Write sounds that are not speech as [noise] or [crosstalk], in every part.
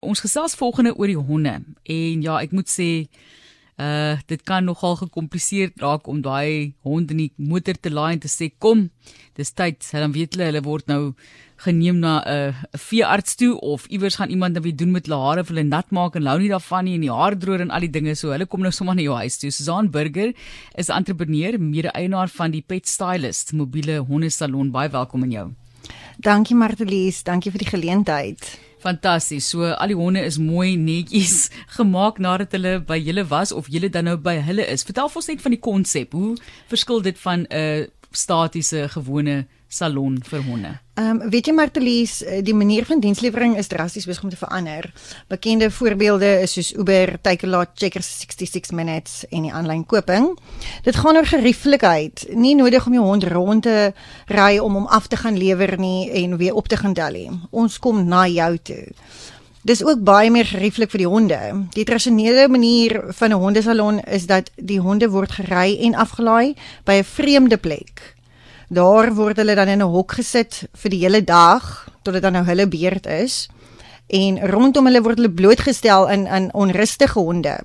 Ons gesels volgende oor die honde en ja, ek moet sê uh dit kan nogal gekompliseerd raak om daai hond in die motor te laai en te sê kom, dis tyd. Dan weet hulle hulle word nou geneem na 'n uh, veearts toe of iewers gaan iemand dan weer doen met hulle hare vir hulle nat maak en hou nie daarvan nie en die haardroër en al die dinge so. Hulle kom nou sommer na jou huis toe. Susan Burger is 'n entrepreneur, mede-eienaar van die Pet Stylist mobiele hondesalon. Baie welkom in jou. Dankie Martelies, dankie vir die geleentheid. Fantasties. So al die honde is mooi netjies [laughs] gemaak nadat hulle by julle was of julle dan nou by hulle is. Vertel ons net van die konsep. Hoe verskil dit van 'n uh, statiese gewone salon vir honde. Ehm um, weet jy Martelies, eh, die manier van dienslewering is drasties besig om te verander. Bekende voorbeelde is soos Uber, Takealot, Checkers 66 minutes en die aanlyn koping. Dit gaan oor gerieflikheid, nie nodig om jou hond rond te ry om hom af te gaan lewer nie en weer op te gaan tel nie. Ons kom na jou toe. Dis ook baie meer gerieflik vir die honde. Die tradisionele manier van 'n hondesalon is dat die honde word gery en afgelaai by 'n vreemde plek Daar word hulle dan in 'n hok gesit vir die hele dag tot dit dan nou hulle beurt is. En rondom hulle word hulle blootgestel in in onrustige honde.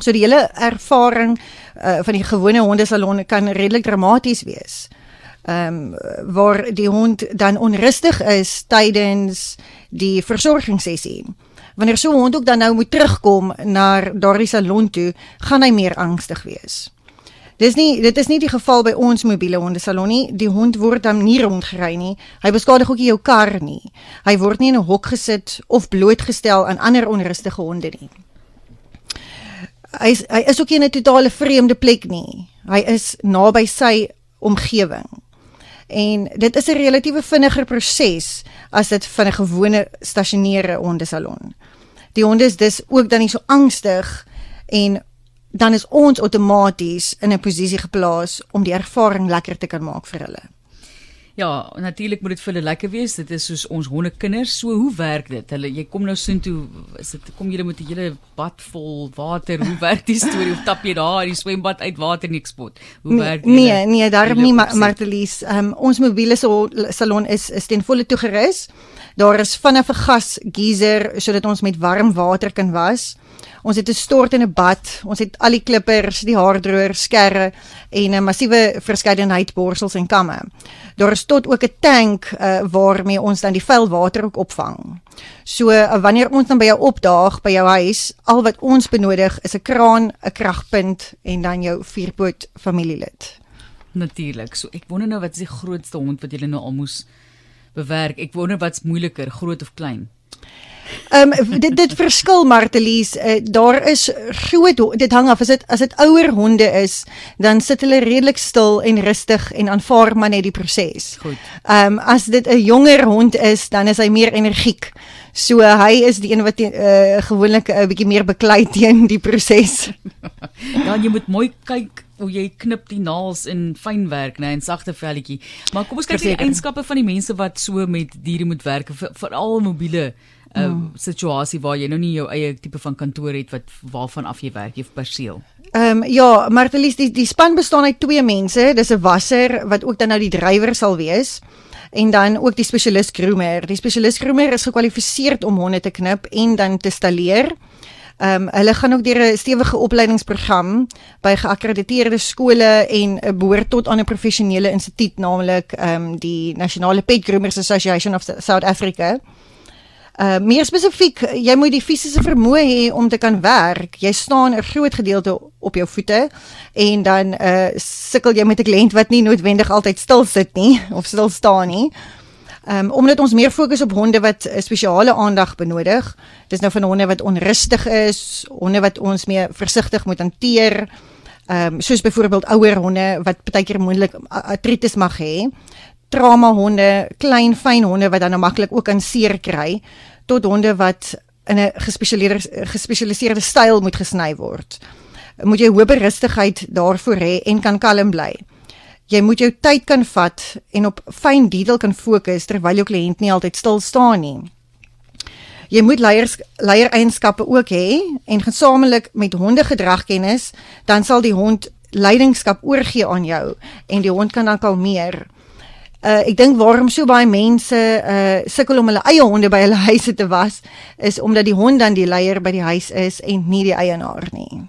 So die hele ervaring uh, van die gewone hondesalon kan redelik dramaties wees. Ehm um, waar die hond dan onrustig is tydens die versorgingssessie. Wanneer so 'n hond ook dan nou moet terugkom na daardie salon toe, gaan hy meer angstig wees. Dis nie dit is nie die geval by ons mobiele hondesalon nie. Die hond word dan nie rondgery nie. Hy beskadig ook nie jou kar nie. Hy word nie in 'n hok gesit of blootgestel aan ander onrustige honde nie. Hy is, hy is ook nie in 'n totale vreemde plek nie. Hy is naby sy omgewing. En dit is 'n relatiewe vinniger proses as dit van 'n gewone stasionêre hondesalon. Die honde is dus ook dan nie so angstig en dan is ons outomaties in 'n posisie geplaas om die ervaring lekker te kan maak vir hulle. Ja, natuurlik moet dit vir hulle lekker wees. Dit is soos ons hondekinders. So hoe werk dit? Hulle jy kom nou soontoe, is dit kom julle met 'n hele bad vol water. Hoe werk die storie? Of tap jy daar in die swembad uit water niks pot? Hoe nee, werk dit? Nee, nee, daarom nie Martelies. Um, ons mobiele salon is is ten volle toegerus. Daar is vanaf 'n gas geyser sodat ons met warm water kan was. Ons het 'n stort in 'n bad. Ons het al die klippers, die haardroër, skerre en 'n massiewe verskeidenheid borsels en kamme. Daar is tot ook 'n tank uh, waarmee ons dan die vuil water ook opvang. So uh, wanneer ons dan by jou opdaag by jou huis, al wat ons benodig is 'n kraan, 'n kragpunt en dan jou vierpoot familielid. Natuurlik. So ek wonder nou wat is die grootste hond wat jy nou al moes bewerk? Ek wonder wat's moeiliker, groot of klein? Ehm um, dit dit verskil Martelies, uh, daar is groot dit hang af as dit as dit ouer honde is, dan sit hulle redelik stil en rustig en aanvaar maar net die proses. Goed. Ehm um, as dit 'n jonger hond is, dan is hy meer energiek. So uh, hy is die een wat uh, gewoonlik 'n uh, bietjie meer beklei teen die proses. [laughs] ja, jy moet mooi kyk hoe jy knip die naels in fyn werk, né, in sagte velletjie. Maar kom ons kyk na die eienskappe van die mense wat so met diere moet werk, veral mobiele uh, mm. situasie waar jy nou nie jou eie tipe van kantoor het wat waarvan af jy werk, jy perseel. Ehm um, ja, Martelies die die span bestaan uit twee mense. Dis 'n wasser wat ook dan nou die drywer sal wees en dan ook die spesialis groomer. Die spesialis groomer is gekwalifiseer om honde te knip en dan te stalleer. Ehm um, hulle gaan ook deur 'n stewige opleidingsprogram by geakkrediteerde skole en behoort tot aan 'n professionele instituut, naamlik ehm um, die Nasionale Pet Groomers Association of South Africa. Uh meer spesifiek, jy moet die fisiese vermoë hê om te kan werk. Jy staan 'n groot gedeelte op jou voete en dan uh sukkel jy met 'n kliënt wat nie noodwendig altyd stil sit nie of stil staan nie. Um omdat ons meer fokus op honde wat 'n spesiale aandag benodig. Dis nou van honde wat onrustig is, honde wat ons meer versigtig moet hanteer. Um soos byvoorbeeld ouer honde wat baie keer moontlik artritis mag hê trauma honde, klein fyn honde wat dan nou maklik ook aan seer kry tot honde wat in 'n gespesialiseerde gespesialiseerde styl moet gesny word. Moet jy hoë berustigheid daarvoor hê en kan kalm bly. Jy moet jou tyd kan vat en op fyn detail kan fokus terwyl jou kliënt nie altyd stil staan nie. Jy moet leiers leiereienskappe ook hê en gesamentlik met hondegedragkennis, dan sal die hond leidingskap oorgee aan jou en die hond kan dan kalmeer uh ek dink waarom so baie mense uh sukkel om hulle eie honde by hulle [laughs] huise te was is omdat die hond dan die leier by die huis is en nie die eienaar nie.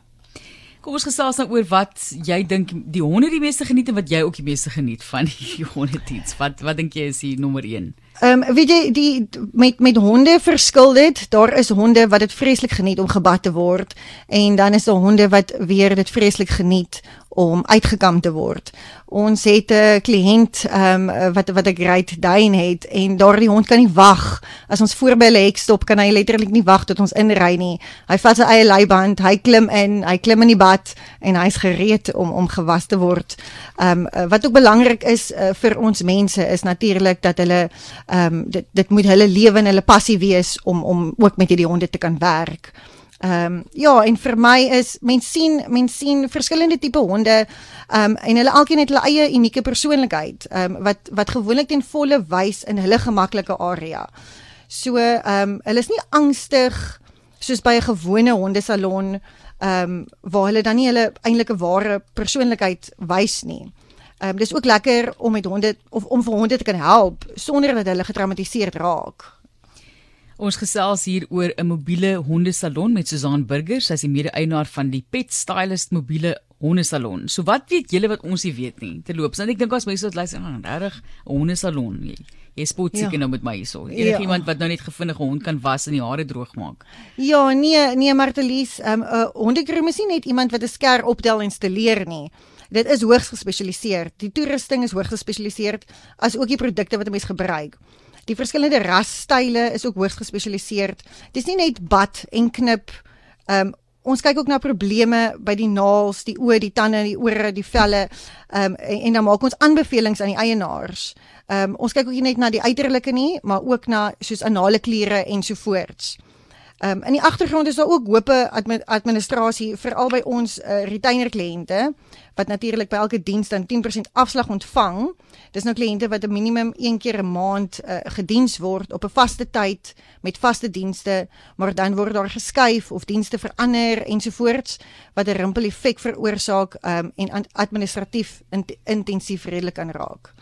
Kom ons gesels nou oor wat jy dink die honde die meeste geniet en wat jy ook die meeste geniet van die [laughs] hondediens. Wat wat dink jy is die nommer 1? Ehm um, weet jy die met met honde verskil dit. Daar is honde wat dit vreeslik geniet om gebad te word en dan is daar honde wat weer dit vreeslik geniet om uitgekam te word. Ons het 'n kliënt ehm um, wat wat 'n great dane het en daardie hond kan nie wag. As ons voor by 'n hek stop, kan hy letterlik nie wag tot ons inry nie. Hy vat sy eie leiband, hy klim in, hy klim in die bad en hy's gereed om om gewas te word. Ehm um, wat ook belangrik is uh, vir ons mense is natuurlik dat hulle ehm um, dit dit moet hulle lewe en hulle passie wees om om ook met hierdie honde te kan werk. Ehm um, ja, en vir my is mens sien mens sien verskillende tipe honde ehm um, en hulle alkeen het hulle eie unieke persoonlikheid ehm um, wat wat gewoonlik ten volle wys in hulle gemaklike area. So ehm um, hulle is nie angstig soos by 'n gewone hondesalon ehm um, waar hulle dan nie hulle eintlike ware persoonlikheid wys nie. Ehm um, dis ook lekker om met honde of om vir honde te kan help sonder dat hulle getraumatiseerd raak. Ons gesels hier oor 'n mobiele hondesalon met Susan Burger, sy is die mede-eienaar van die Pet Stylist mobiele hondesalon. So wat weet julle wat ons nie weet nie? Terloops, en ek dink as mense wat luister, "Ag, oh, regtig 'n hondesalon nie." Jy spot seker ja. nou met my hierso. Enige ja. iemand wat nou net gevindige hond kan was en die hare droog maak. Ja, nee, nee Martelies, ehm um, 'n uh, hondegroom is nie net iemand wat 'n sker optel installeer nie. Dit is hoogs gespesialiseer. Die toerusting is hoogs gespesialiseer as ook die produkte wat 'n mens gebruik. Die verskillende rasstyle is ook hoogs gespesialiseer. Dis nie net bad en knip. Ehm um, ons kyk ook na probleme by die naels, die oë, die tande, die ore, die velle. Ehm um, en, en dan maak ons aanbevelings aan die eienaars. Ehm um, ons kyk ook nie net na die uiterlike nie, maar ook na soos anale kliere en so voorts. Ehm um, in die agtergrond is daar ook hoope administrasie vir al by ons uh, retainer kliënte wat natuurlik by elke diens dan 10% afslag ontvang. Dis nou kliënte wat 'n minimum een keer 'n maand uh, gediens word op 'n vaste tyd met vaste dienste, maar dan word daar geskuif of dienste verander ensovoorts wat 'n rimpel effek veroorsaak um, en administratief int intensief redelik kan raak.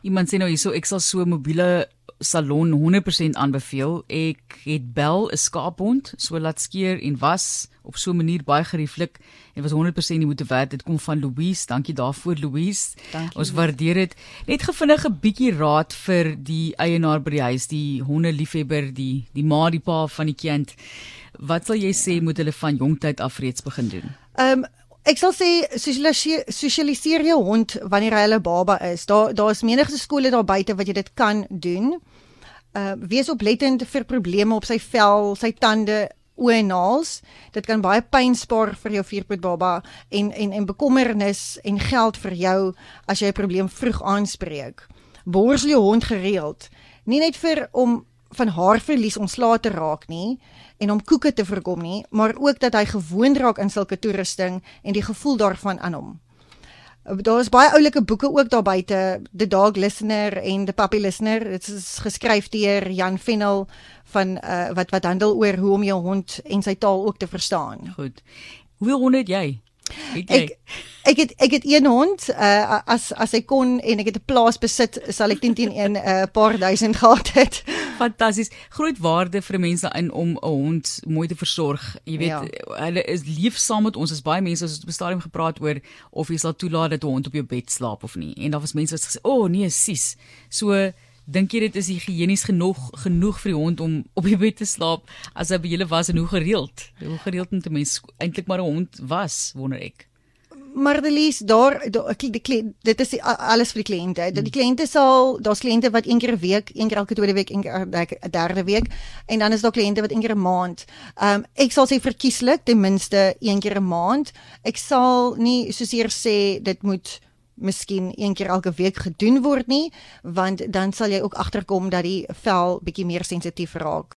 Iemand sê nou hierso ek sal so mobiele salon 100% aanbeveel. Ek het bel 'n skaaphond, so laat skeer en was op so 'n manier baie gerieflik en was 100% nie moet werd. Dit kom van Louise. Dankie daarvoor Louise. Dankie, Ons waardeer dit. Net gevinnig 'n bietjie raad vir die eienaar by die huis, die honde liefhebber, die die ma, die pa van die kind. Wat sal jy sê moet hulle van jonktyd af reeds begin doen? Ehm um, Ek sal sê sosialiseer jou hond wanneer hy 'n baba is. Daar daar is menige skole daar buite wat jy dit kan doen. Uh wees oplettend vir probleme op sy vel, sy tande, oë en naels. Dit kan baie pyn spaar vir jou vierpoot baba en en en bekommernis en geld vir jou as jy 'n probleem vroeg aanspreek. Borsel jou hond gereeld. Nie net vir om van haarverlies ontslae te raak nie en om koeke te voorkom nie, maar ook dat hy gewoond raak aan sulke toerusting en die gevoel daarvan aan hom. Daar is baie oulike boeke ook daar buite, The Dog Listener en The Puppy Listener. Dit is geskryf deur Jan Vennel van uh, wat wat handel oor hoe om jou hond en sy taal ook te verstaan. Goed. Hoeveel honde het jy? Ek ek het ek het een hond uh, as as ek kon en ek het 'n plaas besit sal ek teen teen 'n uh, paar duisend gehad het. Fantasties. Groot waarde vir mense in om 'n hond mooi te versorg. Jy weet ja. hulle is lief saam met ons. Ons baie mense het op 'n stadium gepraat oor of jy sal toelaat dat 'n hond op jou bed slaap of nie. En daar was mense wat gesê, "O oh, nee, sis." So Dink jy dit is higienies genoeg genoeg vir die hond om op die bed te slaap as hy by julle was en hoe gereeld? Hoe gereeld moet 'n mens eintlik maar 'n hond was, wonder ek. Mardelis daar, daar die, die, dit is die, alles vir die kliënte. Hmm. Die kliënte sal daar's kliënte wat een keer 'n week, een keer elke tweede week, een keer 'n derde week en dan is daar kliënte wat een keer 'n maand. Ehm um, ek sal sê verkieslik ten minste een keer 'n maand. Ek sal nie soos hier sê dit moet miskien een keer elke week gedoen word nie, want dan sal jy ook agterkom dat die vel bietjie meer sensitief raak.